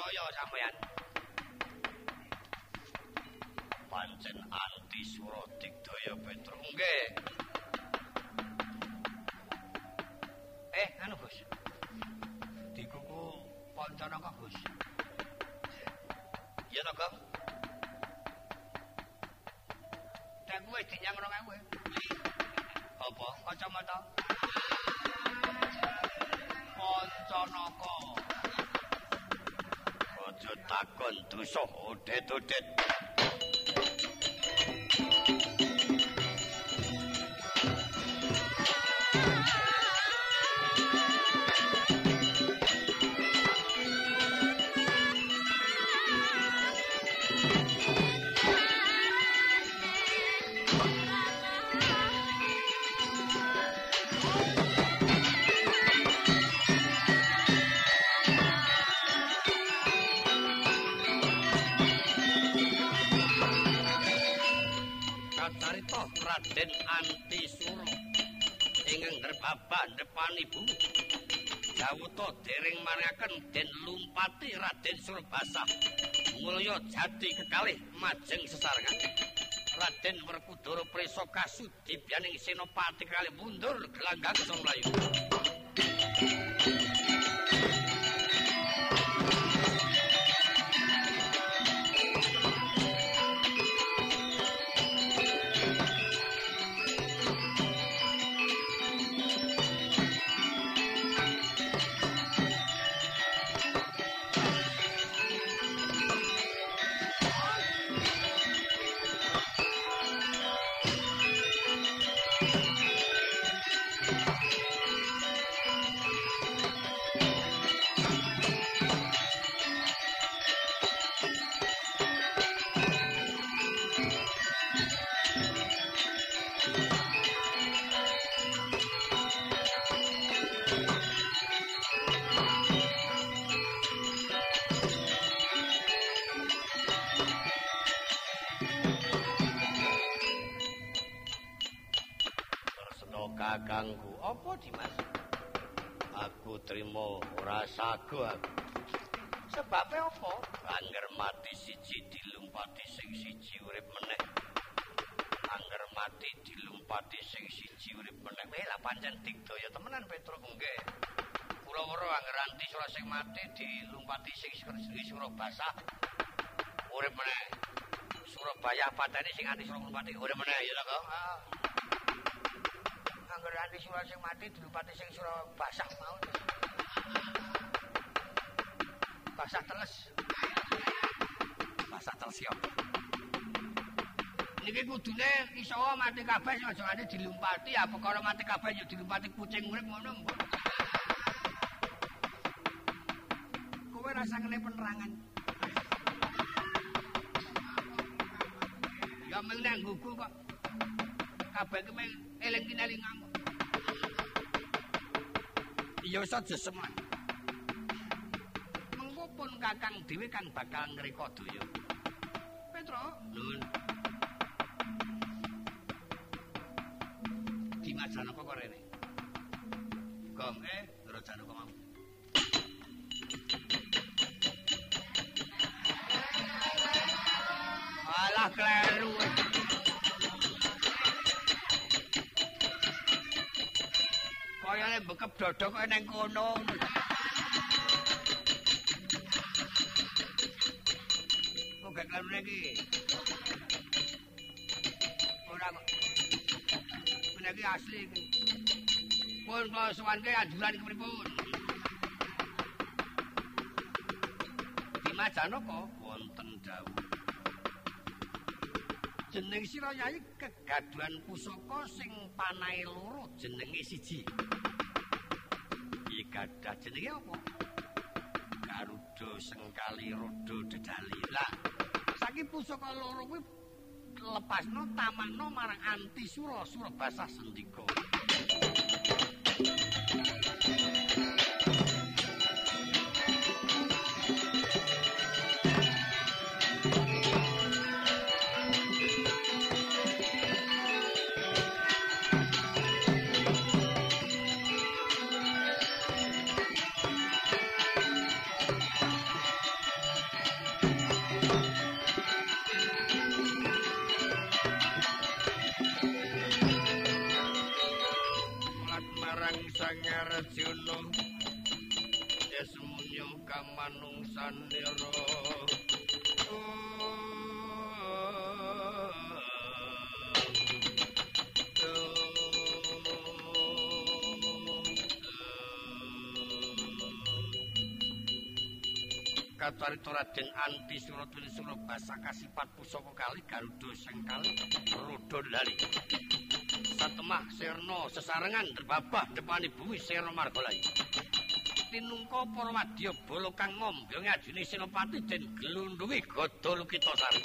keroyo-royo sampean. Pancen anti Suradigdaya Petro. Nggih. Eh, anu Gus. Dikuku pancana kok Gus. Iya to, Kang? Tak gue dinyang 2000. Apa? Kacamata? Pancanaka. Takon dosa odet-odet. Raden Antisura ingkang ndrebaba ndepani bumi. Jawuta dereng maringaken Den Lumpati Raden Surbasa. Mulya jati kekalih majeng sesarengan. Raden Werkudara Prisa kasudibyaning Senopati kalih mundur gelanggang Songlayu. Tresna sago aku. Sebabe apa? Angger mati siji dilumpati sing siji urip meneh. Angger mati dilumpati sing siji urip meneh. Weh lah pancen digdaya temenan Petro nggih. Weruh angger anti sura sing mati dilumpati sing sing sura basah. Urip meneh. Surabaya patene sing anti sura lumpati urip meneh ya to? Ah. Angger anti sura sing mati dilumpati sing sura basah mau. Basah teles. Basah teles ya. Niki kudune iso mati kabeh aja ngene dilumpati apa kalau mati kabeh ya dilumpati kucing urip ngono mbok. Kowe rasa ngene penerangan. Ya mung nang gugu kok. Kabeh ki eling kinalingamu. Iya iso jeseman. Pun Kakang dhewe kan bakal ngreka daya. Petro, Nun. Dimas Janaka kok rene. Gong eh, Ndara Janaka mau. Alah kleru. Kayane bekep dodok kok nang kono. Kok lagi? Ora kok. Ini asli iki. Pun kalau suwanke anjuran iki pripun? Dimas Janaka wonten dawuh. jeneng sira Yayi kegaduhan pusaka sing panahe loro jenenge siji. Iki gadah jenenge apa? Garuda Sengkali Rodo Dedali. Lah, saiki pusaka loro kuwi lepasno tamanno marang Antisura Surabasa Sendika. Sangar jono Yesmunyo kamanungsan nira Kacarita Raden Anti Suratwili Surabasa kasipat pusaka kali Garuda sing kali Ruda lali Satemah Sirna sesarengan terbabah depani bumi Sirna Margolai. Tinungka para wadya bala kang ngombe ngajine Senopati den glundhuwi Gada Lukita Sari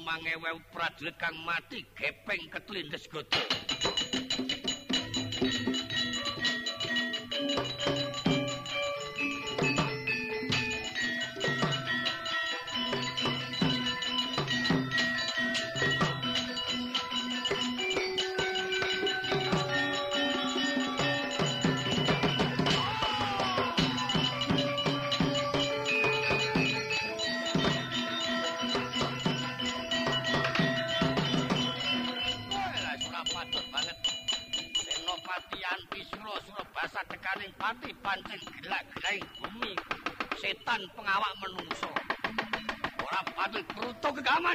mangewew prajurit kang mati gepeng ketlindes Gada pancen gelak-gelai bumi setan pengawak menungso. Ora patut kruto kegaman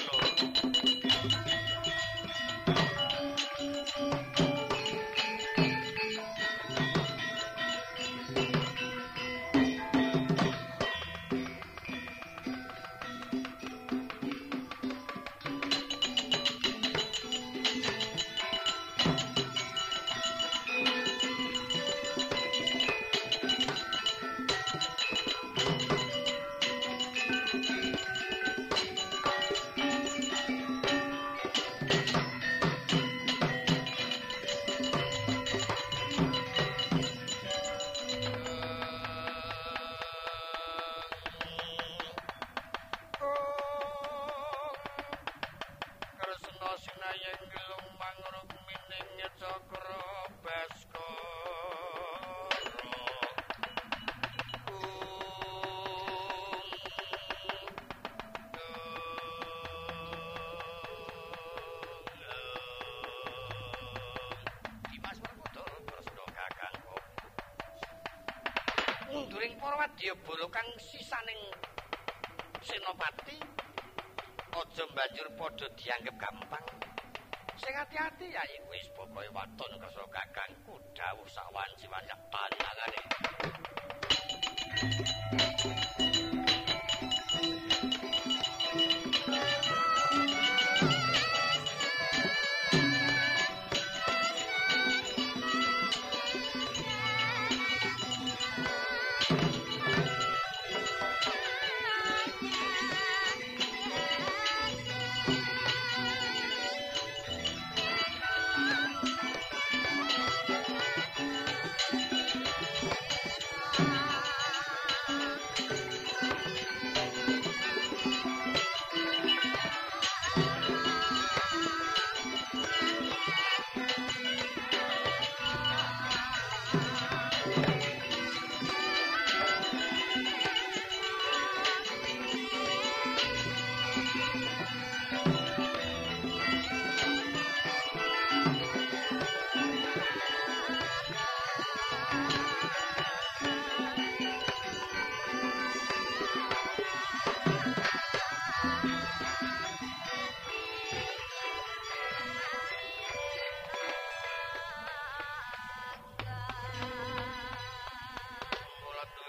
munduring para wadyabala kang sisaning senopati aja banjur padha dianggep gampang. Sing ati-ati ya wis pokoke waton kersa kakangku dawuh sawan-sawan panangane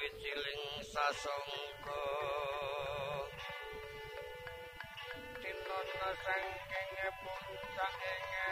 wiciling sasangka dinten sing kenging puncak enggal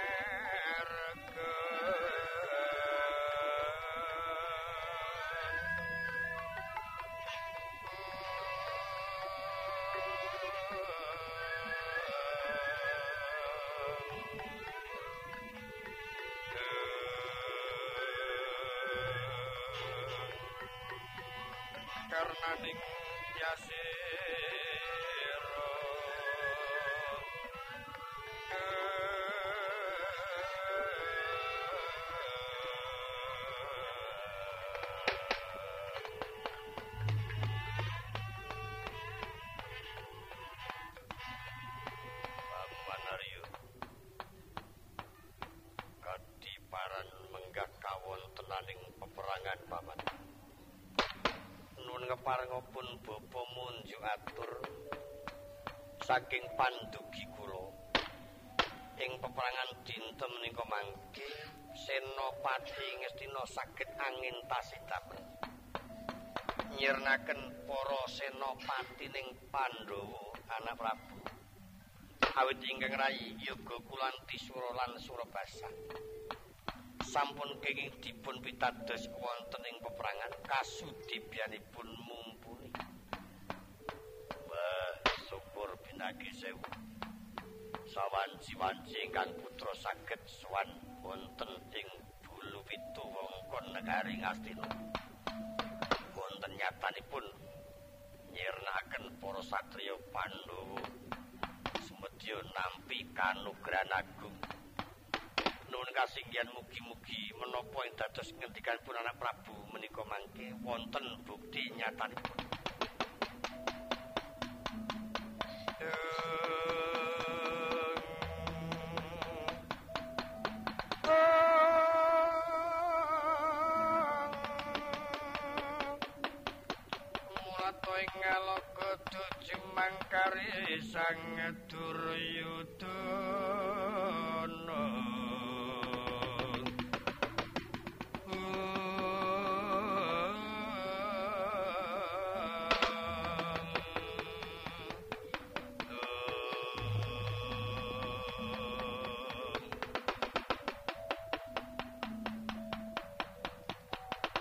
Nun ngeparengipun bapa munjuk atur. Saking pandugi kula ing peperangan dinten menika mangke Senopati Ngastina saged angin tasitapen nyirnaken para senopati ning Pandhawa anak Prabu. Awit ingkang rayi yoga kulanti sura lan surabasa. Sampun kenging dipun pitados wonten ing peperangan kasudibyanipun binagi sewu. Sawanci-wanci ingkang putra saged sowan wonten ing bulu pitu wongkon negari Ngastina. Wonten nyatanipun nyirnakaken para satriya Pandhawa. Semedya nampi kanugrahan agung. Nuwun kasinggihan mugi-mugi menapa ing dados ngendikanipun anak Prabu menika mangke wonten bukti nyatanipun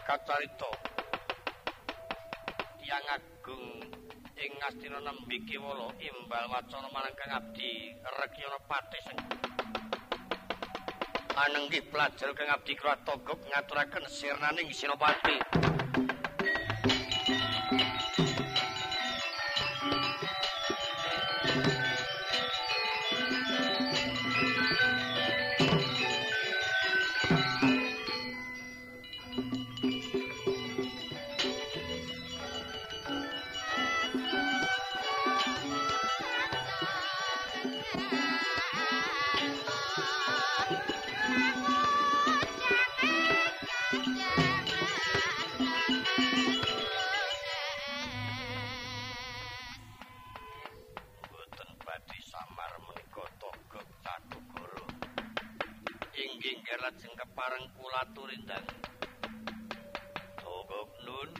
Kacarita Yang Agung ing Ngastina nembe kiwala imbal wacana marang Kang Abdi Rekyana Patis Anenggih pelajar Kang Abdi Kratagop ngaturaken sirnaning Sinopati kepareng kula turindang. Togok nun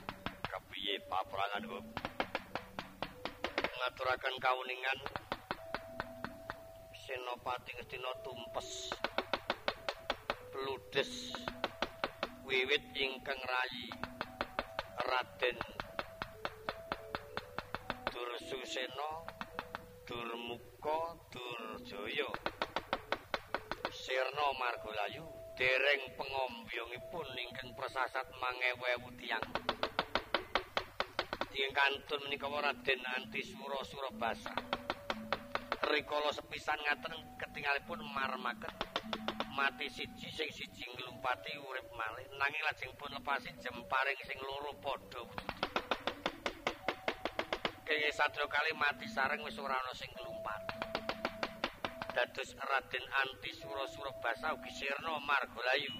kepiye paperangan kok? Ngaturaken kawuningan Senopati Ngastina tumpes ludes wiwit ingkang rayi Raden Dursusena Durmuka Durjaya Sirna Margolayu dereng pengombyongipun ingkang prasasat mangewu tiyang. Ingkang kantun menika Raden Antisura Surabasa. Rikala sepisan ngaten ketingalipun marmaken mati siji sing siji nglumpati urip malih nanging lajeng pun lepasi jemparing sing loro padha kenging sadya kali mati sareng wis ora ana sing nglumpat dados Raden Antisura Surabasa ugi sirna Margolayu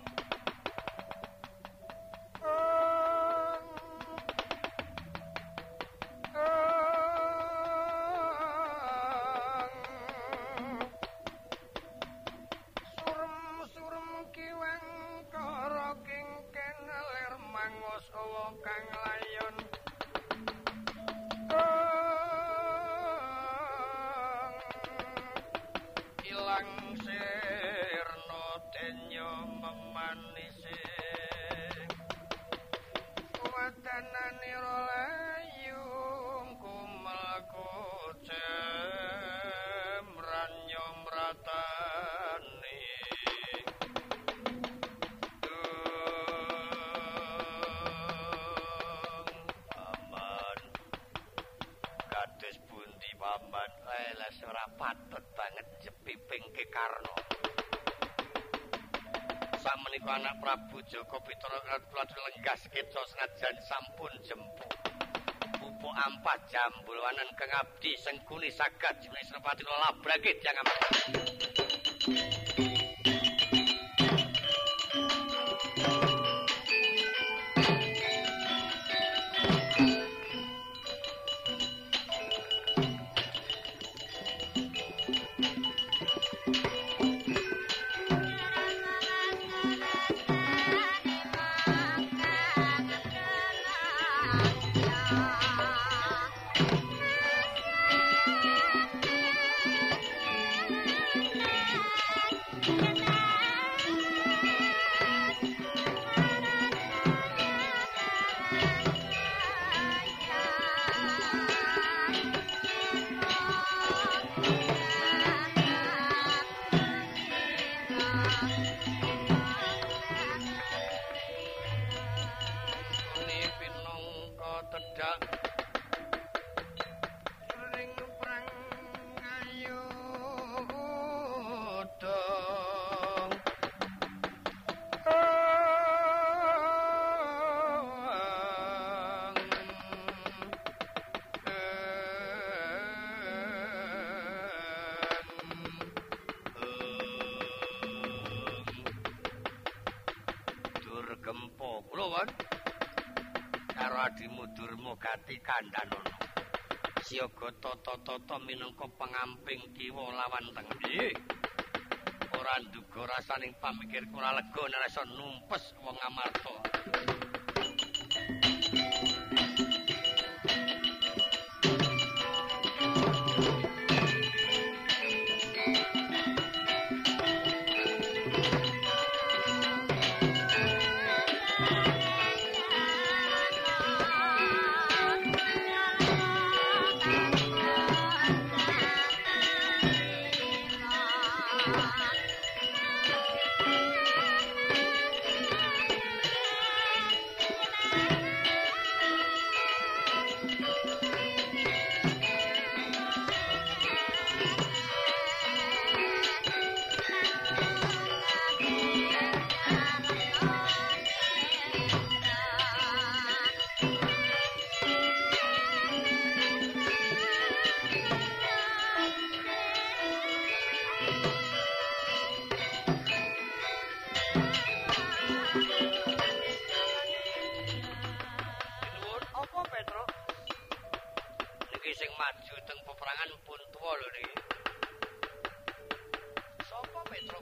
jepiping ke Karno. Samenika anak Prabu Joko Pitara kula lenggas kita senajan sampun jempuk. Pupuk ampah jambulwanan kang abdi sengkuni sagad jeneng Senopati labrake jangan. Kandhanono. Siyaga tata-tata minangka pengamping kiwa lawan tengi. Ora nduga rasaning pamikirku ora lega iso numpes wong amarta.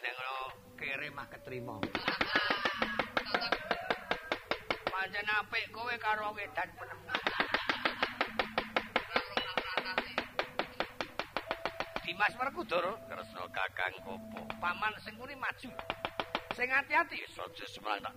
Dene ngono kere mah ketrima. Pancen apik kowe karo wedan penem. Dimas Werkudara Kresna Kakang Kopo. Paman sing maju. sing ati-ati sojo semrang tak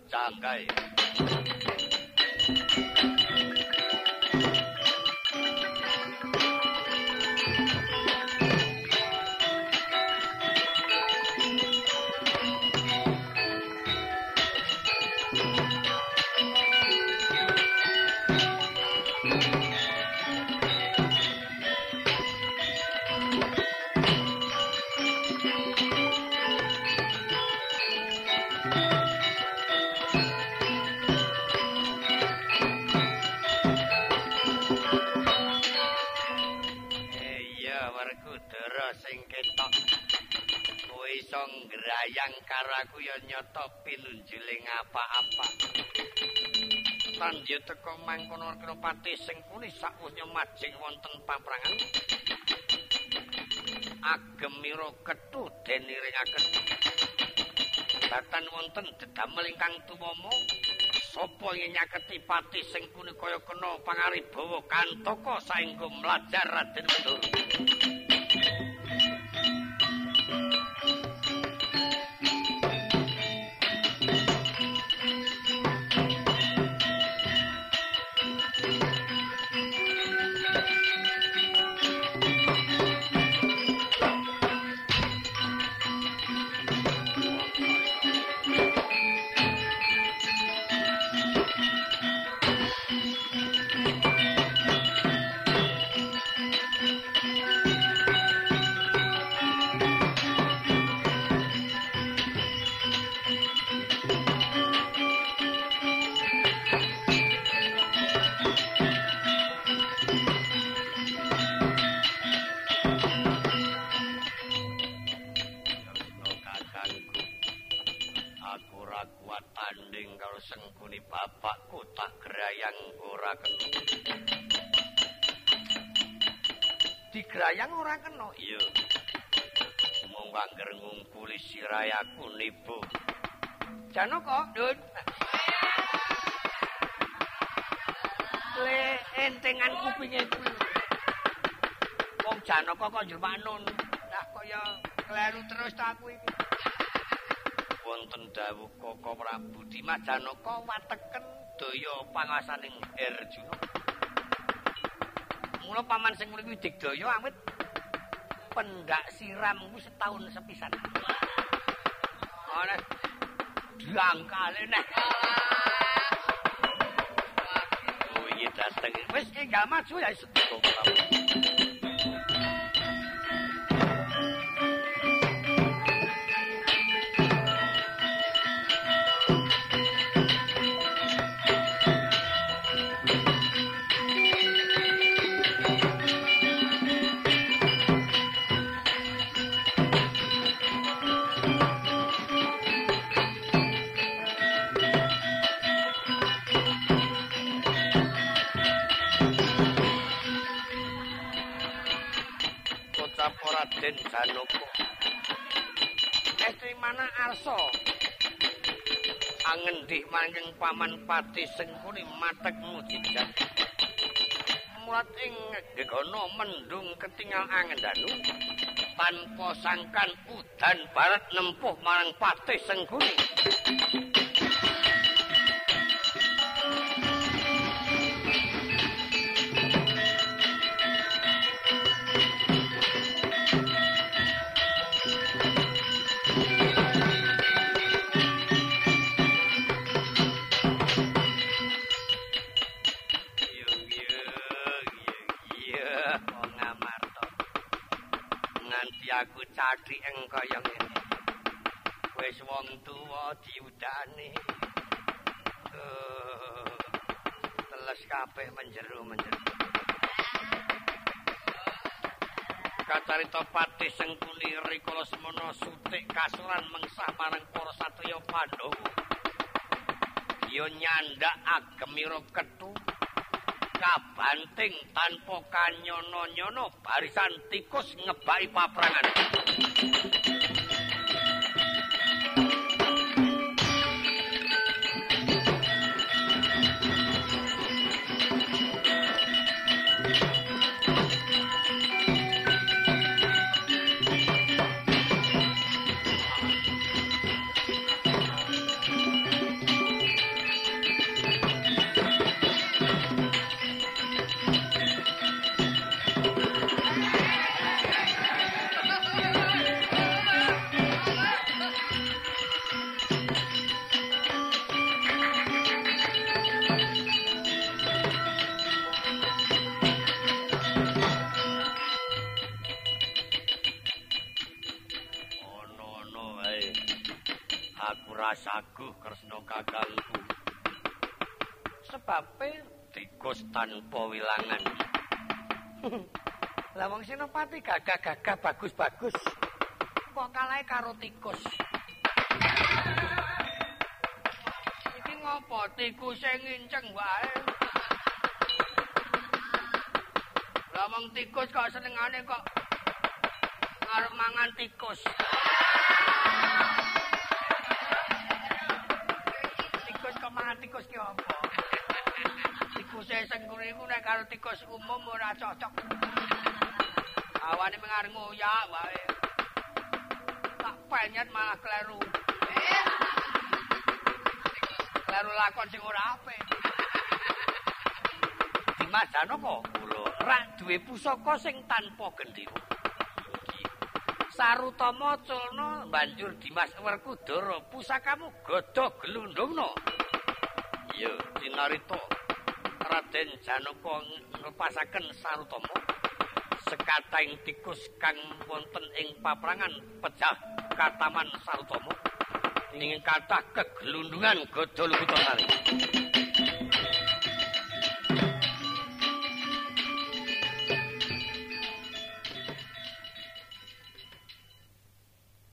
teko mangkono kena pati sing kuni sakwusnya majing wonten paprangan. Agemira kethu deniringaken. Batan wonten dedamel ingkang tuwama sapa nyaketi pati sing kuni kaya kena pangaribawa kantaka saengga mlajar Raden Bedoro. Digrayang ora kena. Iya. Mung angger ngumpuli sirayaku nibu. Janaka dun le entengan kupinge kuwi wong janaka kok jermanun tak kaya kleru terus ta aku iki? Wonten dawuh Koko Prabu Dimas Janaka wateken daya pangasaning Arjuna mula paman sing mriki digdaya awit pendak siram ku setahun sepisan. Ana diangkale nek. Oh iki dateng. Wis enggak maju ya sedekah. Angendik manging paman pati sengkuni matek mujijat. Mulat ing gegono mendung ketinggal angendanu. Tanpa sangkan udan barat nempuh marang pati sengkuni. Cathi ing kaya ngene. Wis wong tuwa diudane. Uh, teles kabeh menjeru menjeru. Kacarita pati sengkuni rikala semana sutik kasuran mengsah marang para satriya Pandhawa. Ya nyandak agemira kethu kabanting tanpa kanyono-nyono barisan tikus ngebaki paprangan. Thank you. Sagu kresna kakangku sebabe? Tikus tanpa wilangan. Lah wong senopati gagah-gagah bagus-bagus. Kok kalahe karo tikus? Iki ngopo? Tikus sing nginceng wae. Lah wong tikus kok senengane kok arep mangan tikus tikus ki apa? Tikus e sengguri iku nek karo tikus umum ora cocok. Awane mengar ngoyak wae. Tak penyet malah kleru. Kleru lakon sing ora apik. Dimas Janaka kula rak duwe pusaka sing tanpa gendhewa. Sarutama culna banjur Dimas Werkudara pusakamu godhog glundungna. Iya, Dinarita Raden Janaka nglepasaken Sarutama sekating tikus kang wonten ing paprangan pejah kataman Sarutama ning kathah keglundungan godhol kutha